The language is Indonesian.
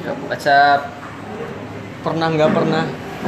Baca pernah nggak pernah.